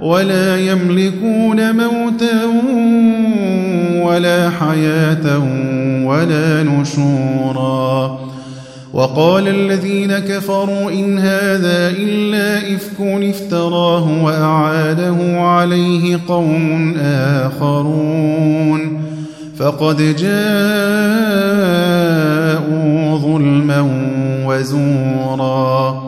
ولا يملكون موتا ولا حياة ولا نشورا. وقال الذين كفروا إن هذا إلا إفك افتراه وأعاده عليه قوم آخرون. فقد جاءوا ظلما وزورا.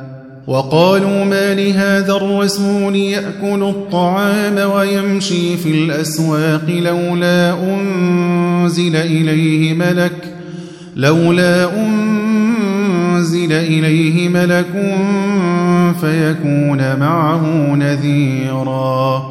وقالوا ما لهذا الرسول يأكل الطعام ويمشي في الأسواق لولا أنزل إليه ملك لولا أنزل إليه ملك فيكون معه نذيرا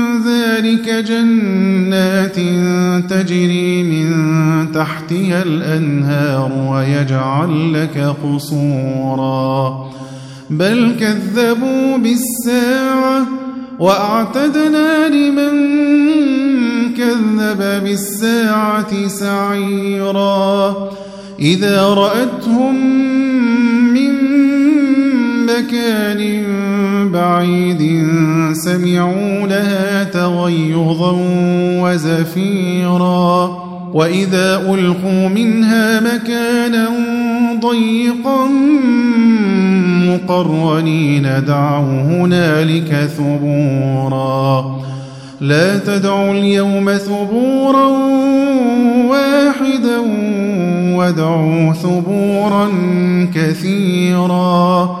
ذلك جنات تجري من تحتها الأنهار ويجعل لك قصورا. بل كذبوا بالساعة وأعتدنا لمن كذب بالساعة سعيرا. إذا رأتهم من مكان بعيد سمعوا لها تغيظا وزفيرا وإذا ألقوا منها مكانا ضيقا مقرنين دعوا هنالك ثبورا لا تدعوا اليوم ثبورا واحدا وادعوا ثبورا كثيرا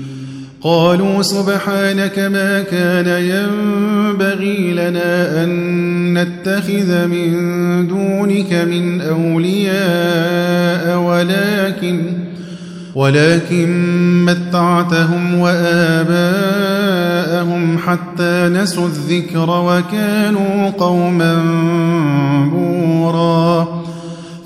قالوا سبحانك ما كان ينبغي لنا أن نتخذ من دونك من أولياء ولكن ولكن متعتهم وآباءهم حتى نسوا الذكر وكانوا قوما بورا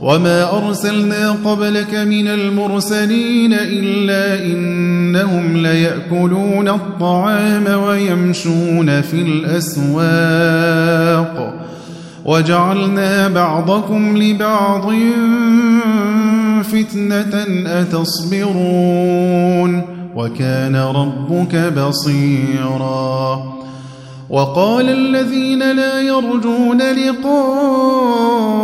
وما أرسلنا قبلك من المرسلين إلا إنهم ليأكلون الطعام ويمشون في الأسواق وجعلنا بعضكم لبعض فتنة أتصبرون وكان ربك بصيراً وقال الذين لا يرجون لقاءنا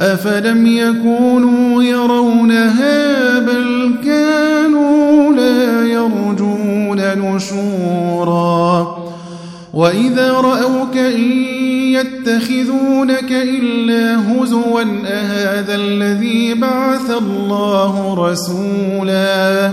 أفلم يكونوا يرونها بل كانوا لا يرجون نشورا وإذا رأوك إن يتخذونك إلا هزوا أهذا الذي بعث الله رسولا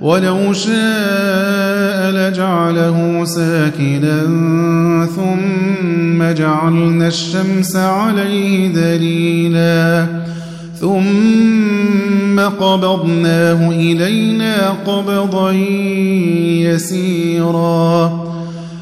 ولو شاء لجعله ساكنا ثم جعلنا الشمس عليه دليلا ثم قبضناه إلينا قبضا يسيرا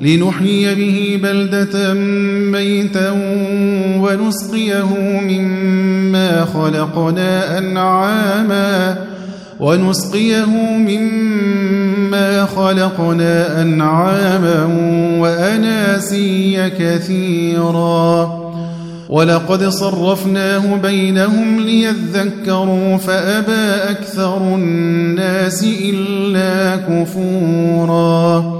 لنحيي به بلدة ميتا ونسقيه مما خلقنا أنعاما ونسقيه مما خلقنا أنعاما وأناسيا كثيرا. ولقد صرفناه بينهم ليذكروا فأبى أكثر الناس إلا كفوراً.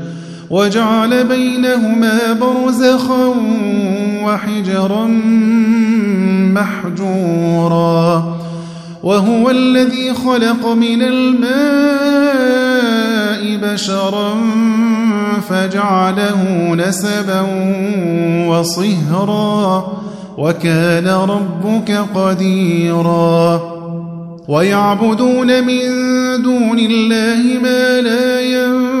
وجعل بينهما برزخا وحجرا محجورا. وهو الذي خلق من الماء بشرا فجعله نسبا وصهرا. وكان ربك قديرا. ويعبدون من دون الله ما لا ينفع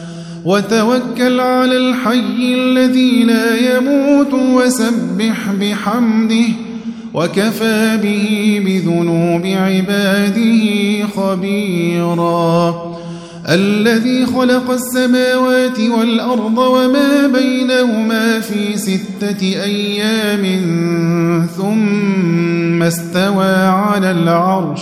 وتوكل على الحي الذي لا يموت وسبح بحمده وكفى به بذنوب عباده خبيرا. الذي خلق السماوات والأرض وما بينهما في ستة أيام ثم استوى على العرش.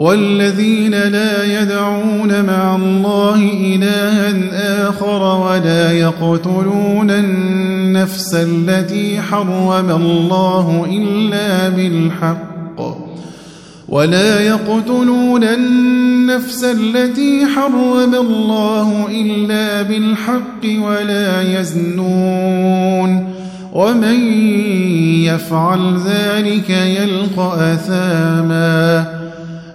والذين لا يدعون مع الله إلها آخر ولا يقتلون النفس التي حرم الله إلا بالحق ولا يقتلون النفس التي حرم الله إلا بالحق ولا يزنون ومن يفعل ذلك يلقى أثاما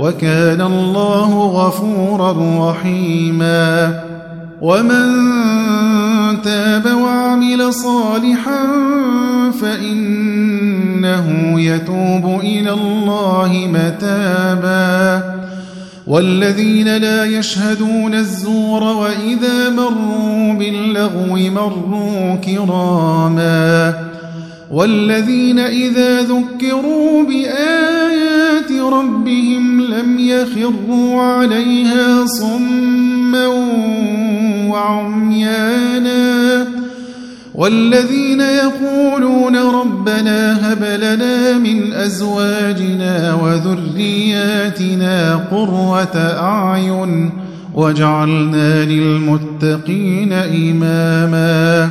وكان الله غفورا رحيما. ومن تاب وعمل صالحا فإنه يتوب إلى الله متابا. والذين لا يشهدون الزور وإذا مروا باللغو مروا كراما. والذين إذا ذكروا بآيات ربهم لم يخروا عليها صما وعميانا والذين يقولون ربنا هب لنا من أزواجنا وذرياتنا قرة أعين وجعلنا للمتقين إماما